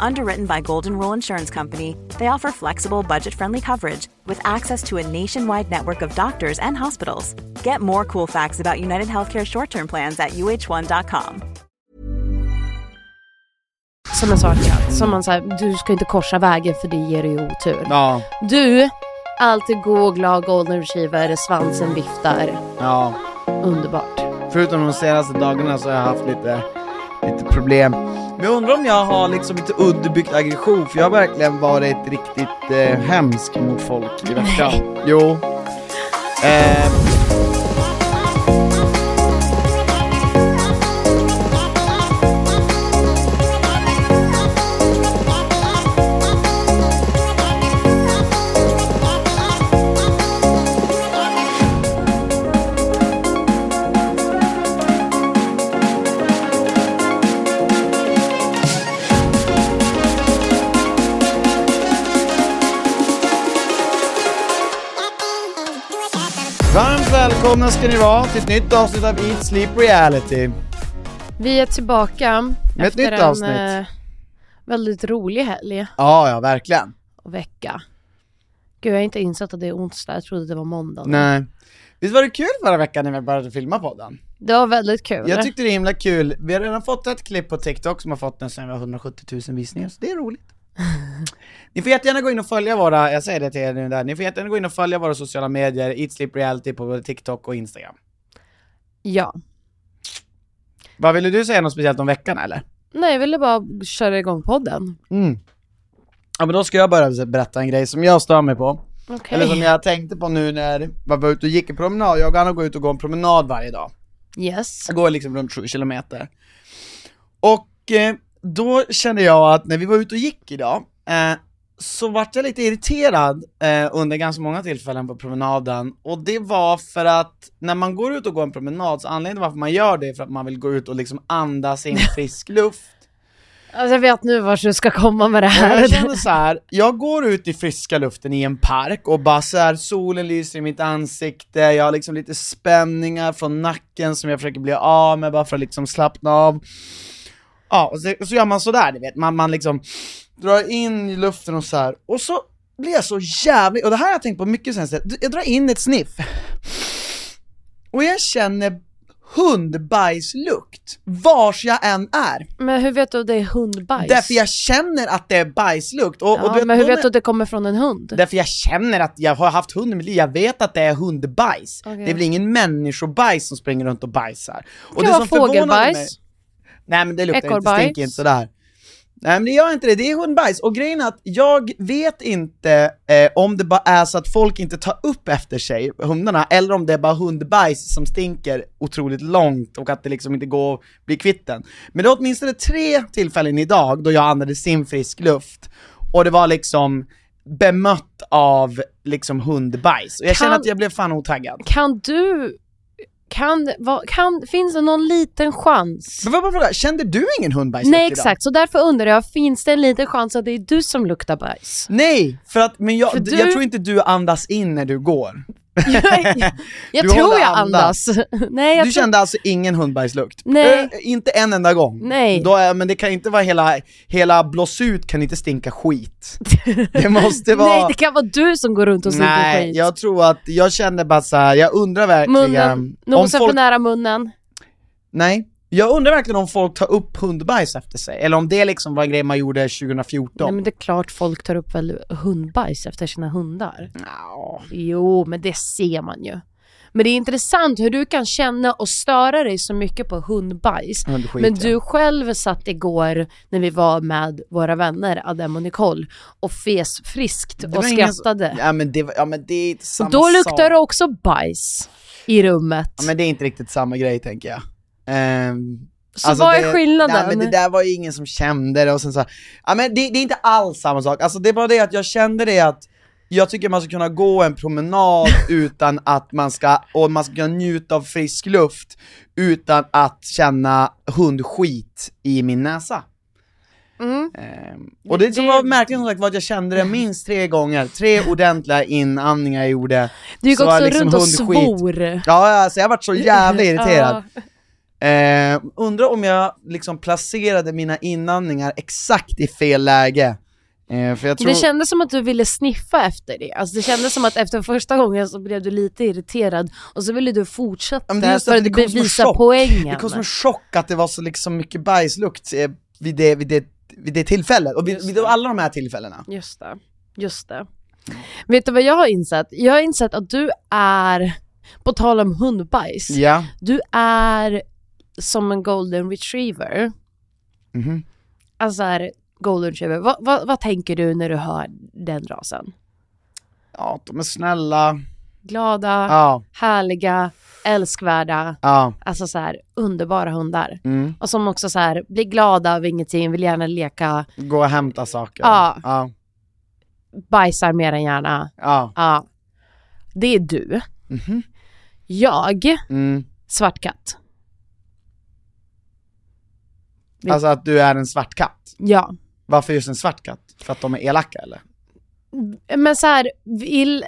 Underwritten by Golden Rule Insurance Company, they offer flexible, budget-friendly coverage with access to a nationwide network of doctors and hospitals. Get more cool facts about United Healthcare short-term plans at uh1.com. Som en sak att, som man säger, du ska inte korsa vägen för det ger dig otur. Ja, Du, alltid god, glad, golden retriever, svansen viftar. ja. Underbart. Förutom de senaste dagarna så har jag haft lite, lite problem. Men jag undrar om jag har liksom lite underbyggt aggression, för jag har verkligen varit riktigt eh, hemsk mot folk i veckan. Jo. Eh, välkomna ska ni vara till ett nytt avsnitt av Eat Sleep Reality. Vi är tillbaka Med ett efter nytt en avsnitt. eh, väldigt rolig helg Ja, ja, verkligen. och vecka. Gud, jag har inte insett att det är onsdag, jag trodde det var måndag. Nej. Visst var det kul förra veckan när vi började filma podden? Det var väldigt kul. Jag tyckte det är himla kul. Vi har redan fått ett klipp på TikTok som har fått nästan över 170 000 visningar, så det är roligt. Ni får jättegärna gå in och följa våra, jag säger det till er nu där, ni får jättegärna gå in och följa våra sociala medier, Eat Sleep Reality på både TikTok och Instagram. Ja. Vad ville du säga något speciellt om veckan eller? Nej, jag ville bara köra igång podden. Mm. Ja men då ska jag börja berätta en grej som jag stör mig på. Okej. Eller som jag tänkte på nu när jag var ute och gick en promenad, jag och Anna går ut och går en promenad varje dag. Yes. Jag går liksom runt 7 kilometer. Och eh, då kände jag att när vi var ute och gick idag, eh, så vart jag lite irriterad eh, under ganska många tillfällen på promenaden, och det var för att när man går ut och går en promenad, så anledningen till varför man gör det är för att man vill gå ut och liksom andas in frisk luft. Alltså jag vet nu vart du ska komma med det Och här. jag känner så här, jag går ut i friska luften i en park och bara så här, solen lyser i mitt ansikte, jag har liksom lite spänningar från nacken som jag försöker bli av med bara för att liksom slappna av. Ja, och så, och så gör man sådär, du vet, man, man liksom drar in i luften och så här. och så blir jag så jävligt, och det här har jag tänkt på mycket sen, jag drar in ett sniff, och jag känner hundbajslukt, vars jag än är. Men hur vet du att det är hundbajs? Därför jag känner att det är bajslukt. Och, och Ja, du vet, men hur vet du att det kommer från en hund? Därför jag känner att jag har haft hund i mitt liv, jag vet att det är hundbajs. Okej. Det är väl ingen människobajs som springer runt och bajsar. Och kan vara som fågelbajs. mig- Nej men det luktar inte, stinker inte sådär. Nej men det gör inte det, det är hundbajs. Och grejen är att jag vet inte eh, om det bara är så att folk inte tar upp efter sig, hundarna, eller om det är bara hundbajs som stinker otroligt långt och att det liksom inte går att bli kvitt den. Men det är åtminstone tre tillfällen idag då jag andades in frisk luft, och det var liksom bemött av liksom hundbajs. Och jag känner Kan- att jag blev fan otaggad. Kan du... Kan, vad, kan, finns det någon liten chans? Men vad fråga, kände du ingen hundbajslukt Nej idag? exakt, så därför undrar jag, finns det en liten chans att det är du som luktar bajs? Nej, för att, men jag, För du- jag tror inte du andas in när du går. jag jag tror jag andan. andas. Nej, jag Du tror... kände alltså ingen hundbajslukt? Nej. Ö, inte en enda gång? Nej. Då men det kan inte vara hela, hela blås ut kan inte stinka skit. Det måste vara... Nej, det kan vara du som går runt och stinker Nej, skit. jag tror att, jag kände bara så här, jag undrar verkligen Munnen, nosen för nära munnen. Nej, jag undrar verkligen om folk tar upp hundbajs efter sig, eller om det liksom var en grej man gjorde 2014. Nej men det är klart folk tar upp väl hundbajs efter sina hundar. Nja. Jo, men det ser man ju. Men det är intressant hur du kan känna och störa dig så mycket på hundbajs. Hundskit, Men ja. du själv satt igår när vi var med våra vänner Adem och Nicole och fes friskt och var ingen skrattade. Ja men det, var- ja, men det är inte samma och då luktar sak. det också bajs i rummet. Ja, men det är inte riktigt samma grej tänker jag. Ehm, så vad är det- skillnaden? Nej, men det där var ju ingen som kände det och sen så, ja men det, det är inte alls samma sak, alltså det är bara det att jag kände det att jag tycker man ska kunna gå en promenad utan att man ska, och man ska kunna njuta av frisk luft utan att känna hundskit i min näsa. Mm. Ehm, och det som Det- var märkligt som sagt var att jag kände det minst tre gånger, tre ordentliga inandningar jag gjorde. Du gick också liksom runt och hundskit. svor. Ja alltså jag varit så jävla irriterad. Eh, undrar om jag liksom placerade mina inandningar exakt i fel läge. Eh, för jag tror... Det kändes som att du ville sniffa efter det. Alltså det kändes som att efter första gången så blev du lite irriterad och så ville du fortsätta men det är för att att bevisa poängen. Det kom som en chock att det var så liksom mycket bajslukt eh, vid, det, vid, det, vid det tillfället, och vid, vid alla de här tillfällena. Just det, just det. Vet du vad jag har insett? Jag har insett att du är, på tal om hundbajs, Ja. du är som en golden retriever. Mhm. Alltså här, golden retriever, vad, vad, vad tänker du när du hör den rasen? Ja, de är snälla. Glada, Ja, härliga, älskvärda, ja. alltså så här underbara hundar. Mm. Och som också så här blir glada av ingenting, vill gärna leka, Gå och hämta saker. Ja. Ja. bajsar mer än gärna. ja. Ja. Det är du. Mhm. Jag, Mm. svart katt. Alltså att du är en svart katt. Ja. Varför just en svart katt? För att de är elaka eller? Men så här, vill,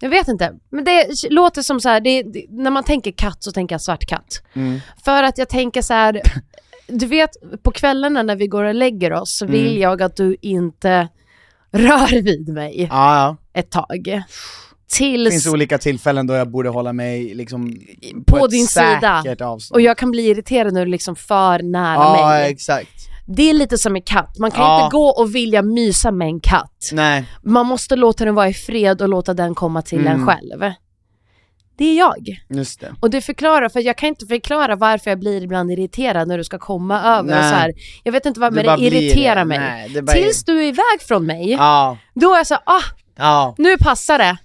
jag vet inte, men det låter som så här, det, det, när man tänker katt så tänker jag svart katt. Mm. För att jag tänker så här, du vet på kvällarna när vi går och lägger oss så vill Mm. jag att du inte rör vid mig Ja, ja. ett tag. Det Tills, finns olika tillfällen då jag borde hålla mig liksom På på, din sida. avstånd. och jag kan bli irriterad när du liksom för nära Ja, mig. exakt. Det är lite som en katt, man kan Ja. inte gå och vilja mysa med en katt. Nej. Man måste låta den vara i fred och låta den komma till en Mm. själv. Det är jag. Just det. Och det förklarar, för jag kan inte förklara varför jag blir ibland irriterad när du ska komma över och så här. Jag vet inte vad, det blir irriterar det. mig. Nej, det Tills du är iväg från mig, Ja, då är jag så ah, ja. nu passar det.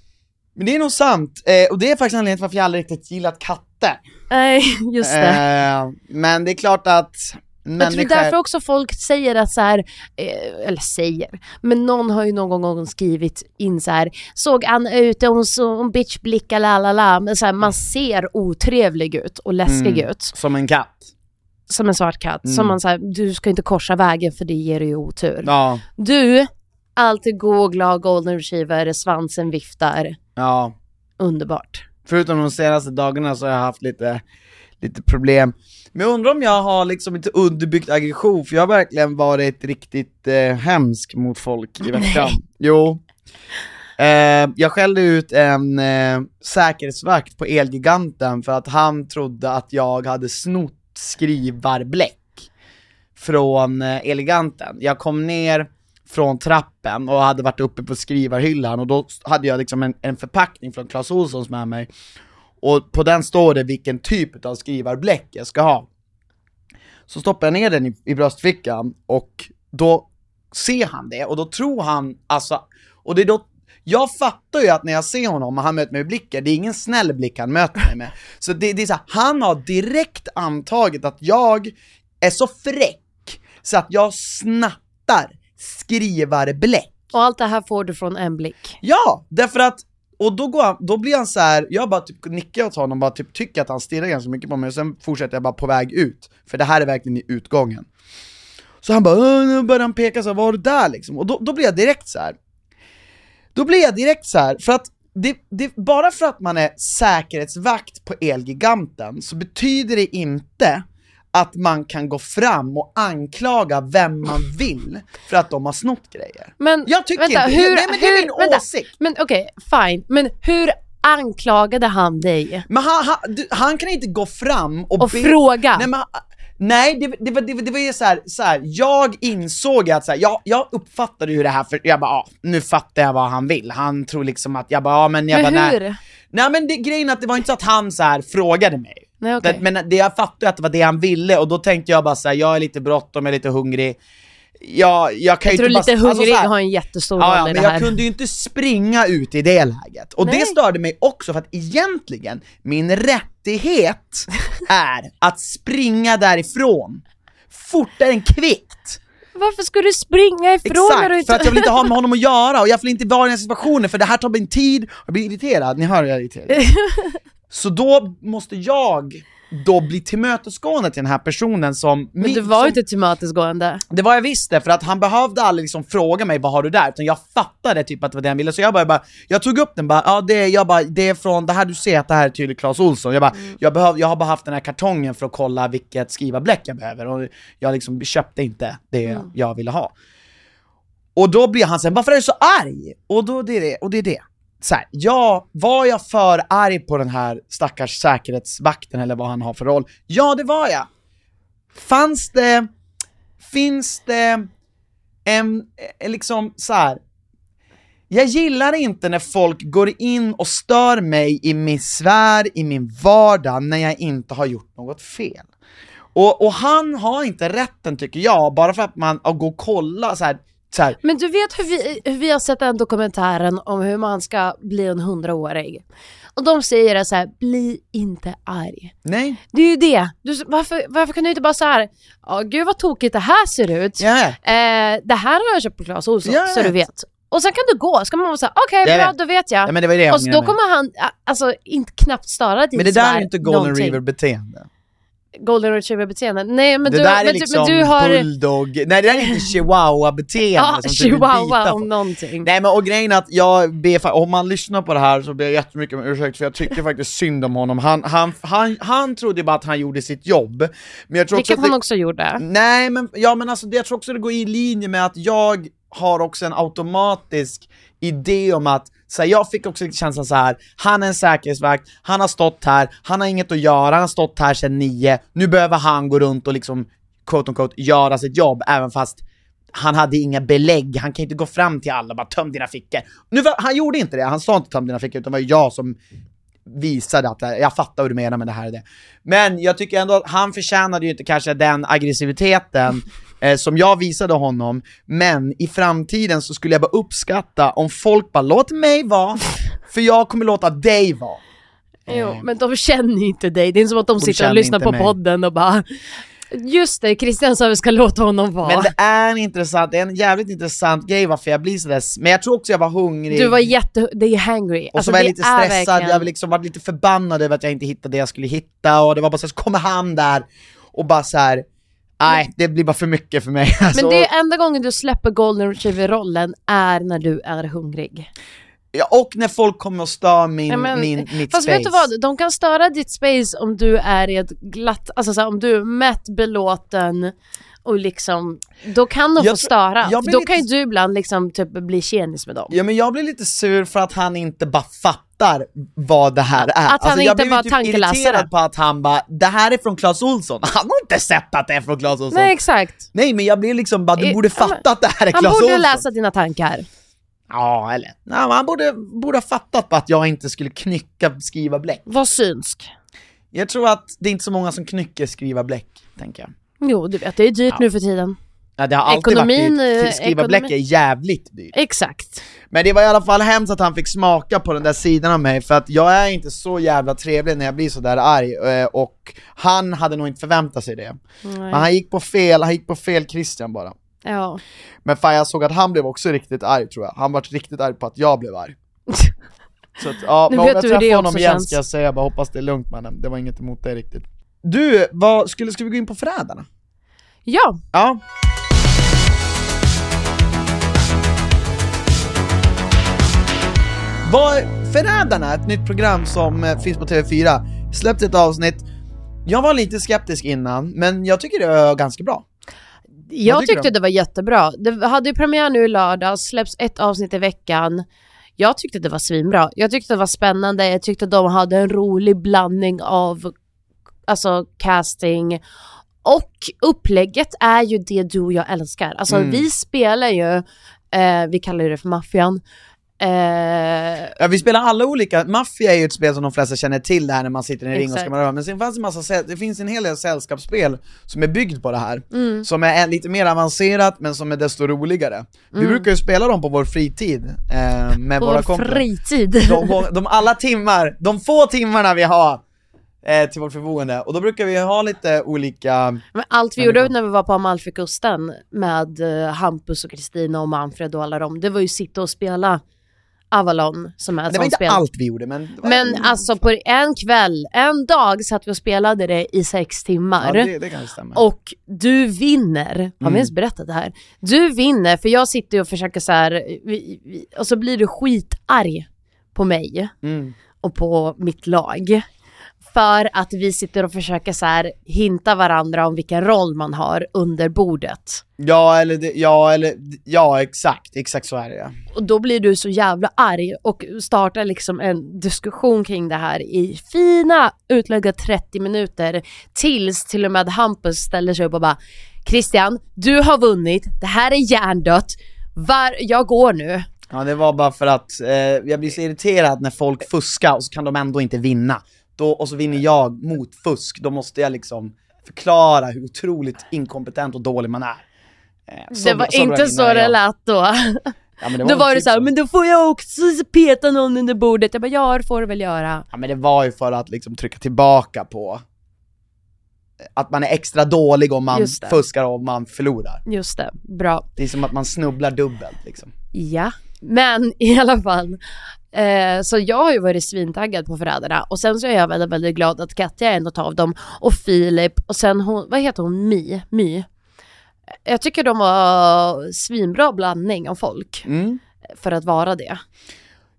Men det är nog sant, eh, och det är faktiskt anledningen till varför jag aldrig riktigt gillat katter. Nej, just det. Eh, men det är klart att Jag tror människor... därför också folk säger att så här, eh, eller säger, men någon har ju någon gång skrivit in så här, såg Anna ut, hon så hon bitchblickar la la la, men så här, man ser otrevlig ut och läskig Mm. ut, Som en katt. som en svart katt, Mm. som man säger, du ska inte korsa vägen för det ger dig otur. Ja, Du, alltid god och glad golden retriever, svansen viftar, ja. underbart. Förutom de senaste dagarna så har jag haft lite, lite problem. Men jag undrar om jag har liksom inte underbyggt aggression, för jag har verkligen varit riktigt eh, hemsk mot folk i veckan. Jo. Eh, jag skällde ut en eh, säkerhetsvakt på Elgiganten för att han trodde att jag hade snott skrivarbläck från eh, Eleganten. Jag kom ner från trappen och hade varit uppe på skrivarhyllan och då hade jag liksom en, en förpackning från Clas Ohlsons med mig och på den står det vilken typ av skrivarbläck jag ska ha. Så stoppar jag ner den i, i bröstfickan och då ser han det och då tror han, alltså, och det är då jag fattar ju att när jag ser honom och han möter mig med blicken, det är ingen snäll blick han möter mig med. Så det, det är så här, han har direkt antagit att jag är så fräck så att jag snattar skrivarbläck. Och allt det här får du från en blick. Ja, därför att, och då, går han, då blir han så här. jag bara typ nickar åt honom, bara typ tycker att han stirrar ganska mycket på mig, och sen fortsätter jag bara på väg ut, för det här är verkligen i utgången. Så han bara, nu börjar han peka så här, vad har du där liksom? Och då, då blir jag direkt så här. Då blir jag direkt så här, för att det, det, bara för att man är säkerhetsvakt på Elgiganten så betyder det inte att man kan gå fram och anklaga vem man vill för att de har snott grejer. Men Jag tycker vänta, inte hur, Nej men det är min vänta, åsikt. Men okej, fine. Men hur anklagade han dig? Men han, han, han kan inte gå fram och, Och be- fråga? Nej, men, nej det, det, var, det, det var ju så här, så här, jag insåg att så här, jag, jag uppfattade ju det här för, jag bara, ah, nu fattar jag vad han vill. Han tror liksom att, jag bara, ja men jag men bara, hur? nej. Nej men det, grejen att det var inte så att han så här frågade mig. Nej, okej. det, men det, jag fattade att det var det han ville och då tänkte jag bara så här, jag är lite bråttom, jag är lite hungrig. Jag, jag kan Jag ju tror inte lite bara, alltså, hungrig så här- har en jättestor Ja, roll i men det här. jag kunde ju inte springa ut i det läget. Och Nej. det störde mig också för att egentligen, min rättighet är att springa därifrån fortare än kvickt. Varför ska du springa ifrån när du Exakt, inte... för att jag vill inte ha med honom att göra och jag vill inte vara i den här situationen för det här tar min tid, jag blir irriterad, ni hör jag är irriterad. Så då måste jag då bli tillmötesgående till den här personen som... Men du var ju inte tillmötesgående. Det var jag visst det, för att han behövde aldrig liksom fråga mig vad har du där, utan jag fattade typ att det var det han ville, så jag bara, bara jag tog upp den bara, ja det, är- jag bara, det är från, det här du ser att det här är tydligt Clas Ohlson, jag bara, jag, behöv, jag har bara haft den här kartongen för att kolla vilket skrivarbläck jag behöver, och jag liksom köpte inte det jag ville ha. Och då blir han sen, varför är du så arg? Och då det är det, och det är det. Så här, ja, var jag för arg på den här stackars säkerhetsvakten eller vad han har för roll? Ja, det var jag. Fanns det, finns det en, eh, liksom så här. Jag gillar inte när folk går in och stör mig i min sfär, i min vardag, när jag inte har gjort något fel. Och, och han har inte rätten tycker jag, bara för att man att gå och kolla så här, här Men du vet hur vi, hur vi har sett den dokumentären om hur man ska bli en hundraårig. Och de säger det så här, bli inte arg. nej, Det är ju det. Du, varför, varför kan du inte bara så här, ja gud vad tokigt det här ser ut. ja, Eh, det här har jag köpt på Clas Ohlson, Jag så du vet. Och sen kan du gå, ska man vara såhär, okej Jag bra då vet jag. ja men det det jag och så då kommer han, alltså inte knappt störa din Men det där är ju inte golden någonting. Golden retriever beteende. Nej men det du, där är men, liksom men du har... bulldog, nej det där är inte chihuahua beteende Ja, som chihuahua om någonting. Nej men och grejen är att jag ber, om man lyssnar på det här så ber jag jättemycket om ursäkt för jag tycker faktiskt synd om honom. Han, han, han, han trodde bara att han gjorde sitt jobb. Men jag tror också Vilket att det, han också gjorde. Nej men, ja men alltså det, jag tror också det går i linje med att jag har också en automatisk idé om att så här, jag fick också känslan så här. han är en säkerhetsvakt, han har stått här, han har inget att göra, han har stått här sedan nio, nu behöver han gå runt och liksom, quote unquote, göra sitt jobb även fast han hade inga belägg, han kan inte gå fram till alla och bara töm dina fickor. Nu, var- han gjorde inte det, han sa inte töm dina fickor, utan det var jag som visade att jag fattar vad du menar med det här och det. Men jag tycker ändå att han förtjänade ju inte kanske den aggressiviteten eh, som jag visade honom, men i framtiden så skulle jag bara uppskatta om folk bara låt mig vara, för jag kommer låta dig vara. Jo, men de känner ju inte dig. Det är inte som att de, sitter känner och lyssnar på mig. podden och bara Just det, Christian sa vi ska låta honom vara. Men det är en intressant, det är en jävligt intressant grej varför jag blir sådär, men jag tror också jag var hungrig. Du var jätte... Det är hangry. Och Alltså, så var jag lite stressad, verkligen- jag liksom var lite förbannad över att jag inte hittade det jag skulle hitta och det var bara så, så kommer han där och bara så här. Nej det blir bara för mycket för mig. Alltså, Men det är enda gången du släpper golden retriever-rollen är när du är hungrig. ja, och när folk kommer och stör min, Ja, men- min, mitt Fast space. vet du vad, de kan störa ditt space om du är i ett glatt, alltså så här, om du är mätt, belåten och liksom, då kan de Jag få störa. jag då lite- kan ju du ibland liksom typ bli tjenis med dem. Ja men jag blir lite sur för att han inte bara fattar vad det här är. Alltså, Att han jag inte bara typ tankeläsare. irriterad på att han bara, det här är från Clas Ohlson. Han har inte sett att det är från Clas Ohlson. Nej Nej, exakt. men jag blir liksom bara, du borde ja, fatta att det här är Han Clas borde Ohlson. läsa dina tankar. Ja, eller? Nej, han borde, borde ha fattat på att jag inte skulle knycka skriva bläck. Var synsk. Jag tror att det är inte så många som knycker skriva bläck, tänker jag. Jo, du vet, det är dyrt nu för tiden. Ja, det har alltid Ekonomin, varit dyrt. Skriva ekonomi- är jävligt dyrt. Exakt. Men det var i alla fall hemskt att han fick smaka på den där sidan av mig, för att jag är inte så jävla trevlig när jag blir så där arg, eh, och han hade nog inte förväntat sig det. Men han gick på fel, han gick på fel Christian bara. Ja. Men fan jag såg att han blev också riktigt arg tror jag, han var riktigt arg på att jag blev arg. Så att, ja, Nu men om jag träffar honom igen känns. ska jag säga bara hoppas det är lugnt mannen, det var inget emot dig riktigt. Du, vad, skulle, ska vi gå in på Förrädarna? Ja, Ja. Vad, Förrädarna, ett nytt program som eh, finns på TV4, släppte ett avsnitt. Jag var lite skeptisk innan, men jag tycker det var ganska bra. jag tyckte du? det var jättebra. Det hade ju premiär nu i lördags, släpps ett avsnitt i veckan. Jag tyckte det var svinbra. Jag tyckte det var spännande, jag tyckte de hade en rolig blandning av alltså casting och upplägget är ju det du och jag älskar. Alltså Mm. vi spelar ju, eh, vi kallar ju det för maffian, Eh, Ja, vi spelar alla olika, Mafia är ju ett spel som de flesta känner till det här när man sitter i en ring och ska Exakt. man röra, men sen fanns det, en massa, det finns en hel del sällskapsspel som är byggt på det här, Mm. som är lite mer avancerat men som är desto roligare. Vi brukar ju spela dem på vår fritid, eh, med på våra vår kompisar. fritid. De, de alla timmar, de få timmarna vi har eh, till vårt förfogande, och då brukar vi ha lite olika Men allt vi Människor. gjorde när vi var på Amalfikusten med eh, Hampus och Kristina och Manfred och alla dem, det var ju sitta och spela Avalon som är ett Det var inte spel. allt vi gjorde men... Men alltså på en kväll, en dag satt vi och spelade det i sex timmar. Ja, det, det kanske stämmer. Och du vinner, har vi Mm. ens berättat det här? Du vinner, för jag sitter och försöker så här, och så blir du skitarg på mig Mm. och på mitt lag. För att vi sitter och försöker så här hinta varandra om vilken roll man har under bordet. Ja eller, det, ja eller, ja exakt, exakt så är det ja. Och då blir du så jävla arg och startar liksom en diskussion kring det här i fina utlagda 30 minuter tills till och med Hampus ställer sig upp och bara Christian, du har vunnit, det här är hjärndött, Var, jag går nu. Ja det var bara för att eh, jag blir så irriterad när folk fuskar och så kan de ändå inte vinna. Då, och så vinner jag mot fusk, då måste jag liksom förklara hur otroligt inkompetent och dålig man är. Eh, så- det var så inte så det jag. lät då. Ja, men då var det typ så här, men då får jag också peta någon under bordet. Jag bara, ja det får du väl göra. Ja men det var ju för att liksom trycka tillbaka på att man är extra dålig om man fuskar och om man förlorar. Just det, bra. Det är som att man snubblar dubbelt liksom. Ja, men i alla fall. Eh, så jag har ju varit svintaggad på Förrädarna och sen så är jag väldigt, väldigt glad att Katja är en av dem och Filip och sen hon, vad heter hon, My? My. Jag tycker de var svinbra blandning av folk Mm. för att vara det.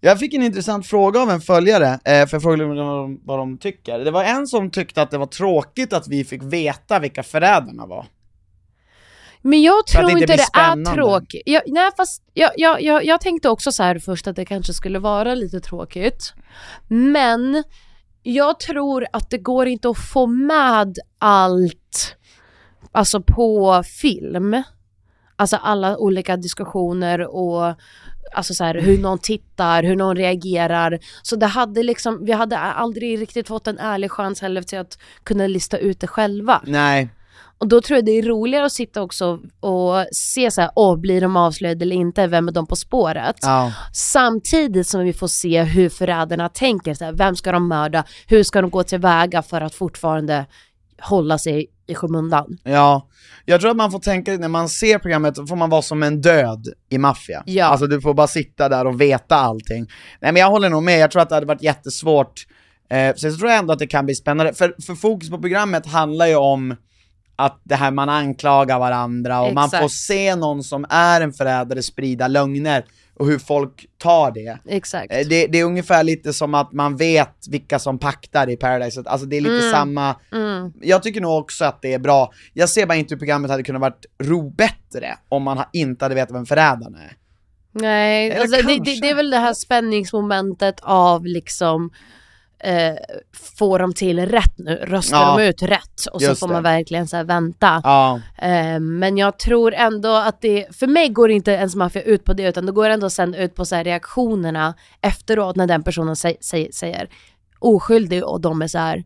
Jag fick en intressant fråga av en följare, eh, för jag frågade vad de, vad de tycker. Det var en som tyckte att det var tråkigt att vi fick veta vilka förrädarna var. Men jag tror det inte det är tråkigt. Jag, nej fast jag, jag, jag, jag tänkte också så här först att det kanske skulle vara lite tråkigt. Men jag tror att det går inte att få med allt alltså på film. Alltså alla olika diskussioner och alltså så här, hur någon tittar, hur någon reagerar. Så det hade liksom, vi hade aldrig riktigt fått en ärlig chans heller till att kunna lista ut det själva. Nej. Och då tror jag det är roligare att sitta också och se så här, åh, blir de avslöjade eller inte? Vem är de på spåret? Ja. Samtidigt som vi får se hur förrädarna tänker, så här, vem ska de mörda? Hur ska de gå tillväga för att fortfarande hålla sig i skymundan? Ja, jag tror att man får tänka, när man ser programmet, så får man vara som en död i maffia. Ja. Alltså du får bara sitta där och veta allting. Nej men jag håller nog med, jag tror att det hade varit jättesvårt. Eh, sen så tror jag ändå att det kan bli spännande, för, för fokus på programmet handlar ju om att det här man anklagar varandra och man Exakt. får se någon som är en förrädare sprida lögner och hur folk tar det. Exakt. Eh, Det, det är ungefär lite som att man vet vilka som paktar i Paradise, alltså det är lite samma, Mm. jag tycker nog också att det är bra. Jag ser bara inte hur programmet hade kunnat varit ro bättre om man inte hade vetat vem förrädaren är. Nej, alltså, det, det, det är väl det här spänningsmomentet av liksom eh, får de till rätt nu? Röstar Ja. de ut rätt? Och så Just får det. man verkligen så vänta. Ja, Eh, men jag tror ändå att det, för mig går det inte ens maffia ut på det utan det går ändå sen ut på så reaktionerna efteråt när den personen säg, säg, säger oskyldig och de är så här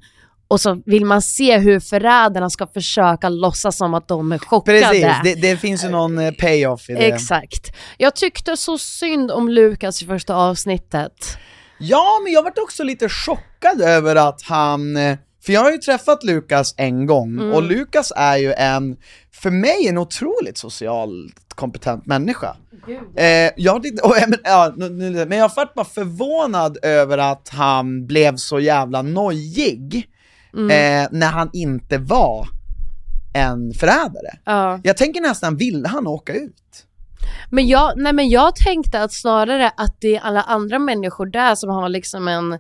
och så vill man se hur förrädarna ska försöka låtsas som att de är chockade. precis. Det, det finns ju någon eh, payoff i det. Exakt. Jag tyckte så synd om Lukas i första avsnittet. Ja, men jag vart också lite chockad över att han, eh, för jag har ju träffat Lukas en gång, Mm. och Lukas är ju en, för mig en otroligt socialt kompetent människa. Eh, jag, och, eh, men, ja, men jag vart bara förvånad över att han blev så jävla nojig Mm. eh, när han inte var en förrädare. Ja. Jag tänker nästan, ville han åka ut? Men jag, nej men jag tänkte att snarare att det är alla andra människor där som har liksom en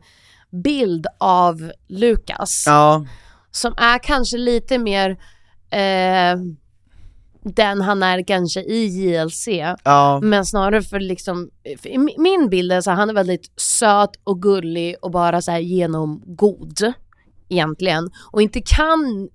bild av Lukas. Ja, som är kanske lite mer eh, den han är kanske i JLC. ja, Men snarare för liksom, för min bild är så här, han är väldigt söt och gullig och bara så här genomgod egentligen. Och inte kan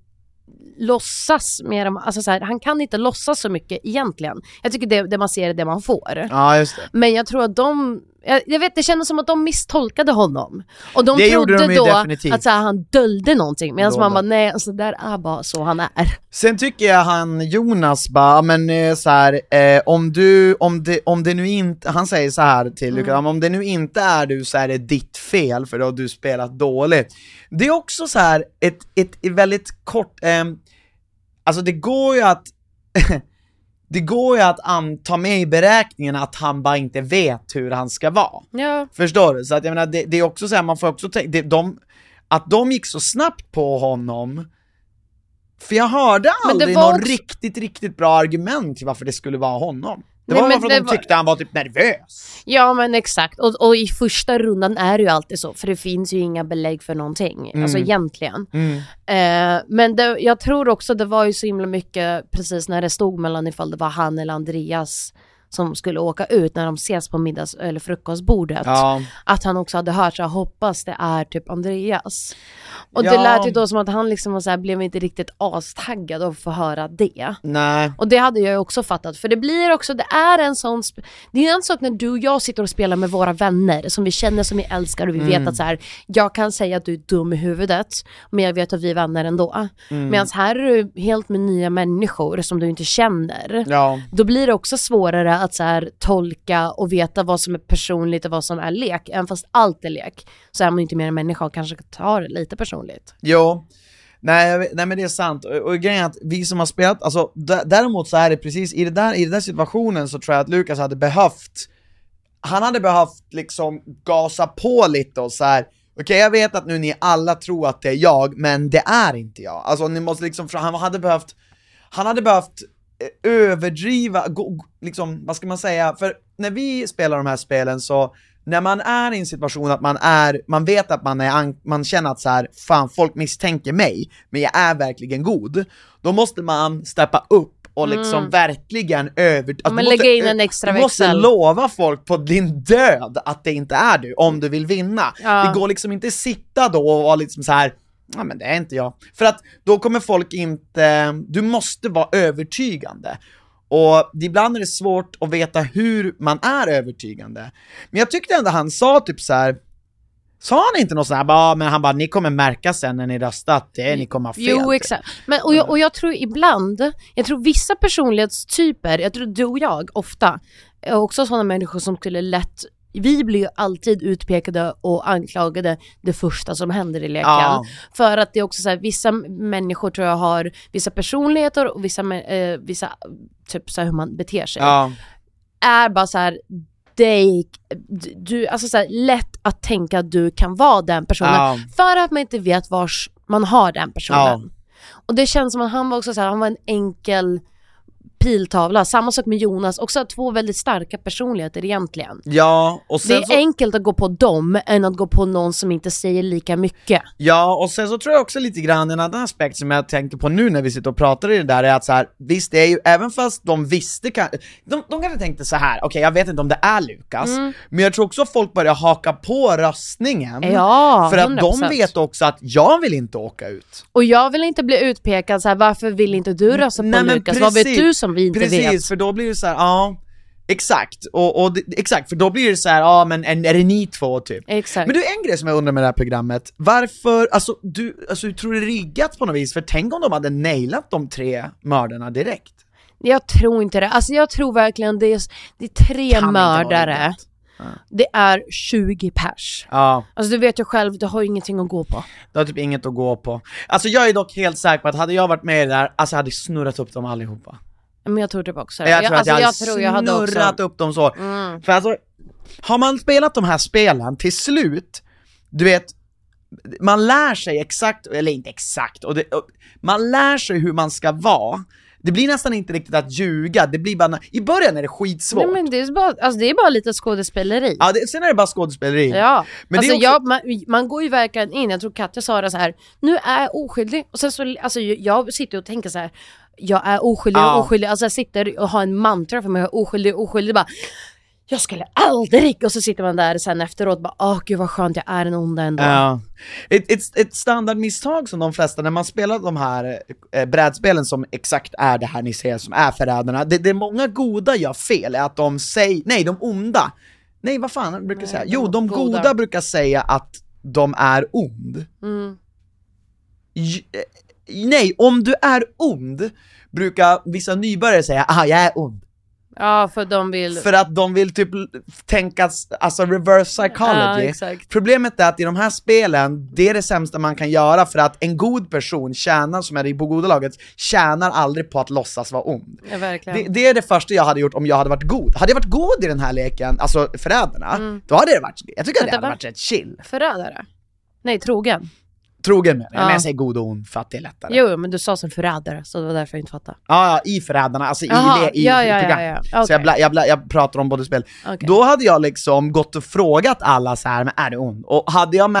låtsas mer om, alltså så här, han kan inte låtsas så mycket egentligen. Jag tycker det, det man ser är det man får. ja just det. Men jag tror att de, Jag, jag vet, det kändes som att de misstolkade honom. Och de Det trodde de då definitivt. att så här, han döljde någonting, medan man bara nej, alltså, där är bara så han är. Sen tycker jag han Jonas bara, men eh, så här, eh, om du, om det, om det nu inte, han säger så här till Mm. Lukas, om det nu inte är du så är det ditt fel för då har du spelat dåligt. Det är också så här ett, ett, ett väldigt kort, eh, alltså det går ju att det går ju att ta med i beräkningen att han bara inte vet hur han ska vara. Ja. Förstår du? Så att jag menar, det, det är också så här, man får också tänka, det, de, att de gick så snabbt på honom, för jag hörde aldrig var någon också- riktigt, riktigt bra argument till varför det skulle vara honom. Det Nej, var bara för att de var- tyckte han var typ nervös. Ja men exakt, och, och i första rundan är det ju alltid så, för det finns ju inga belägg för någonting, Mm. alltså egentligen. Eh, men det, jag tror också det var ju så himla mycket precis när det stod mellan ifall det var han eller Andreas som skulle åka ut när de ses på middags eller frukostbordet. Ja. Att han också hade hört så här, hoppas det är typ Andreas. Och det Ja. lät ju då som att han liksom var så här, blev inte riktigt astaggad av att få höra det. Nej. Och det hade jag ju också fattat, för det blir också, det är en sån, det är en sak när du och jag sitter och spelar med våra vänner som vi känner, som vi älskar och vi Mm. vet att så här, jag kan säga att du är dum i huvudet, men jag vet att vi är vänner ändå. Mm. Medan här är du helt med nya människor som du inte känner. Ja. Då blir det också svårare att så här, tolka och veta vad som är personligt och vad som är lek. Även fast allt är lek så är man ju inte mer än människa och kanske tar det lite personligt. Jo. Nej, nej men det är sant, och, och grejen är att vi som har spelat, alltså däremot så är det precis, i, det där, i den där situationen så tror jag att Lukas hade behövt, han hade behövt liksom gasa på lite och så här. okej jag vet att nu ni alla tror att det är jag, men det är inte jag. Alltså ni måste liksom, han hade behövt, han hade behövt överdriva, gå, gå- liksom, vad ska man säga, för när vi spelar de här spelen så när man är i en situation att man är, man vet att man är, an- man känner att så här, fan folk misstänker mig, men jag är verkligen god, då måste man steppa upp och liksom verkligen över... alltså, Mm. men du måste in en extra Du måste växel. lova folk på din död att det inte är du, om du vill vinna. Ja. Det går liksom inte sitta då och vara liksom så här. Ja men det är inte jag. För att då kommer folk inte, du måste vara övertygande. Och ibland är det svårt att veta hur man är övertygande. Men jag tyckte ändå han sa typ så här. Sa han inte något sånt här, bara, men han bara ni kommer märka sen när ni röstar att det, ni kommer ha fel. Jo exakt. Men, och, jag, och jag tror ibland, jag tror vissa personlighetstyper, jag tror du och jag ofta, är också sådana människor som skulle lätt vi blir ju alltid utpekade och anklagade det första som händer i leken. Ja. För att det är också så här, vissa människor tror jag har vissa personligheter och vissa, eh, vissa typ så här hur man beter sig. Ja, Är bara så här, det, du, alltså så här, lätt att tänka att du kan vara den personen. Ja. För att man inte vet vars man har den personen. Och det känns som att han var också så här, han var en enkel piltavla. Samma sak med Jonas, också två väldigt starka personligheter egentligen. ja och Det sen är så... enkelt att gå på dem än att gå på någon som inte säger lika mycket. Ja, och sen så tror jag också lite grann en annan aspekt som jag tänker på nu när vi sitter och pratar i det där är att så här, visst det är ju, även fast de visste kan, de, de kanske tänkte så här: okej jag vet inte om det är Lukas, men jag tror också folk börjar haka på röstningen, Ja, för att de 100%. vet också att jag vill inte åka ut. Och jag vill inte bli utpekad så här, varför vill inte du rösta på Nej, Lukas? Vad vet du som vi inte Precis, vet? för då blir det så här, ja, exakt, och, och exakt, för då blir det så här, ja men är, det ni två typ? Exakt. Men du, en grej som jag undrar med det här programmet, varför, alltså du, alltså, du tror det är riggat på något vis? För tänk om de hade nailat de tre mördarna direkt? Jag tror inte det. Alltså jag tror verkligen det är, det är tre Kan mördare. Det är 20 pers. Ja, Alltså du vet ju själv, du har ju ingenting att gå på. det har typ inget att gå på. Alltså jag är dock helt säker på att hade jag varit med i det där, alltså jag hade snurrat upp dem allihopa. Men jag tror typ också det. Jag tror alltså, att jag, jag tror jag hade snurrat också... upp dem så. Mm. För alltså, har man spelat de här spelen till slut, du vet, man lär sig exakt, eller inte exakt, och det, och man lär sig hur man ska vara. Det blir nästan inte riktigt att ljuga, det blir bara, i början är det skitsvårt. Nej men det är bara, alltså, det är bara lite skådespeleri. Ja, det, sen är det bara skådespeleri. Ja, Men alltså också- jag, man, man går ju verkligen in, jag tror Katja sa det så här. nu är jag oskyldig, och sen så, alltså jag sitter och tänker så här. Jag är oskyldig, Ja. oskyldig, alltså jag sitter och har en mantra för mig, jag är oskyldig, oskyldig, bara jag skulle aldrig, och så sitter man där sen efteråt bara åh gud vad skönt jag är en onda ändå. Ja. Ett, standardmisstag som de flesta, när man spelar de här eh, brädspelen som exakt är det här ni ser som är förrädarna, det, det många goda gör fel är att de säger, nej de onda nej vad fan brukar Nej, säga? Jo, de goda. goda brukar säga att de är ond. Mm. Nej, om du är ond, brukar vissa nybörjare säga ah jag är ond. Ja, för de vill... För att de vill typ tänka, alltså reverse ja, psychology. exakt. Problemet är att i de här spelen, det är det sämsta man kan göra för att en god person tjänar, som är i goda laget, tjänar aldrig på att låtsas vara ond. Ja. Det, det är det första jag hade gjort om jag hade varit god. Hade jag varit god i den här leken, alltså förrädarna, då hade det varit, jag tycker att det Mm. Hade va? varit rätt chill. Förrädare? Nej, trogen. Trogen med det, Ja. men jag säger god och ond för att det är lättare. Jo, men du sa som förrädare, så det var därför jag inte fattade. Ja, ja, i förrädarna, alltså i, Jaha, le, i, ja, i ja, program. ja, ja. Så jag, bla, jag, bla, jag pratar om både spel. Okej. Då hade jag liksom gått och frågat alla så här, men är du ond? Och hade jag med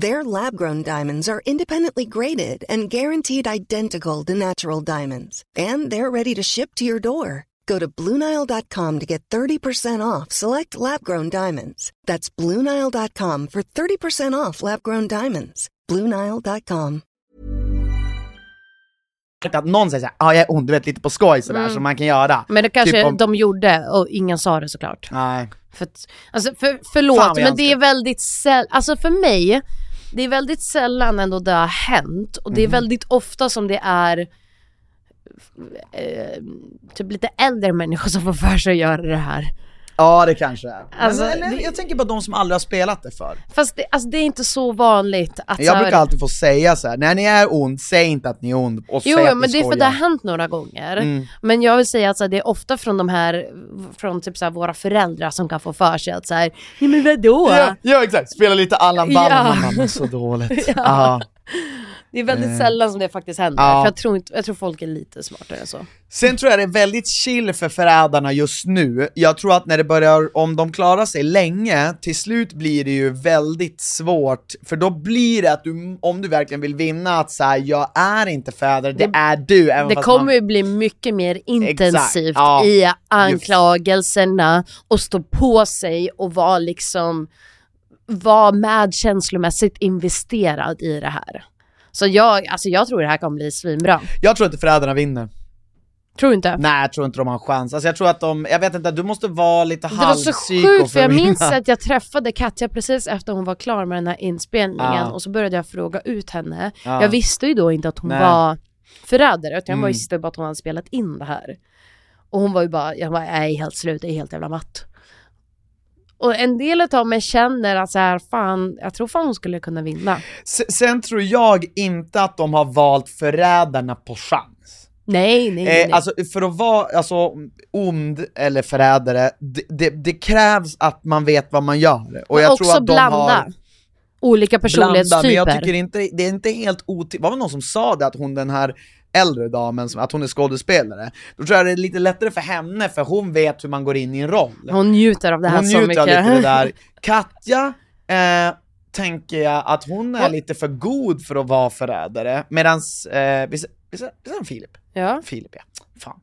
Their lab grown diamonds are independently graded and guaranteed identical to natural diamonds, and they're ready to ship to your door. Go to BlueNile.com to get 30% off select lab grown diamonds. That's BlueNile.com for 30% off lab grown diamonds. BlueNile.com. att någon säger såhär, ja ah, jag är ond, du vet lite på skoj sådär som man kan göra. Mm. Men det kanske Typ om- de gjorde och ingen sa det såklart. Nej. För, att, alltså för, Fan förlåt, vad jag men det är väldigt sällan, alltså för mig, det är väldigt sällan ändå det har hänt och Mhm. det är väldigt ofta som det är eh, typ lite äldre människor som får för sig att göra det här. Ja det kanske är. Alltså, men, eller, det- Jag tänker på de som aldrig har spelat det för. Fast det, alltså det är inte så vanligt att Jag här- brukar alltid få säga så här: när ni är ond, säg inte att ni är ond och Jo, säg att men ni det är för skojar. det har hänt några gånger. Mm. Men jag vill säga att så här, det är ofta från de här, från typ så här, våra föräldrar som kan få för sig att så här, nej men vadå? Ja, ja exakt, spela lite Allan Ball Ja. så dåligt. ja. Det är väldigt sällan som det faktiskt händer, Ja. för jag tror, inte, jag tror folk är lite smartare än så. Sen tror jag det är väldigt chill för förrädarna just nu. Jag tror att när det börjar, om de klarar sig länge, till slut blir det ju väldigt svårt, för då blir det att du, om du verkligen vill vinna, att säga jag är inte förrädare, det, Det- är du. Även Det kommer man, ju bli mycket mer intensivt ja. i anklagelserna och stå på sig och vara liksom, vara med känslomässigt investerad i det här. Så jag, alltså jag tror det här kommer bli svinbra. jag tror inte förrädarna vinner. Tror du inte? Nej jag tror inte de har en chans. Alltså jag tror att de, jag vet inte, du måste vara lite Det var så halvpsyko sjukt för för jag minns att jag träffade Katja precis efter hon var klar med den här inspelningen Ja. och så började jag fråga ut henne. Ja. Jag visste ju då inte att hon Nej. var förrädare utan jag var Mm. visste bara att hon hade spelat in det här. Och hon var ju bara, jag var, jag är helt slut, jag är helt jävla matt. Och en del av mig känner att så här, fan, jag tror fan hon skulle kunna vinna. S- Sen tror jag inte att de har valt förrädarna på chans. Nej, nej, nej. Eh, alltså för att vara alltså, ond eller förrädare, det, det, det krävs att man vet vad man gör. Och Men jag också tror att de blanda har olika blanda, personlighetstyper. men jag tycker inte, det är inte helt otippat, var det någon som sa det att hon den här äldre damen, som- att hon är skådespelare, då tror jag det är lite lättare för henne för hon vet hur man går in i en roll. Hon njuter av det här Hon så njuter mycket. av lite det där. Katja, eh, tänker jag att hon är Och- lite för god för att vara förrädare, medans, eh, visst visst visst är han Filip? Ja, Filip ja, fan.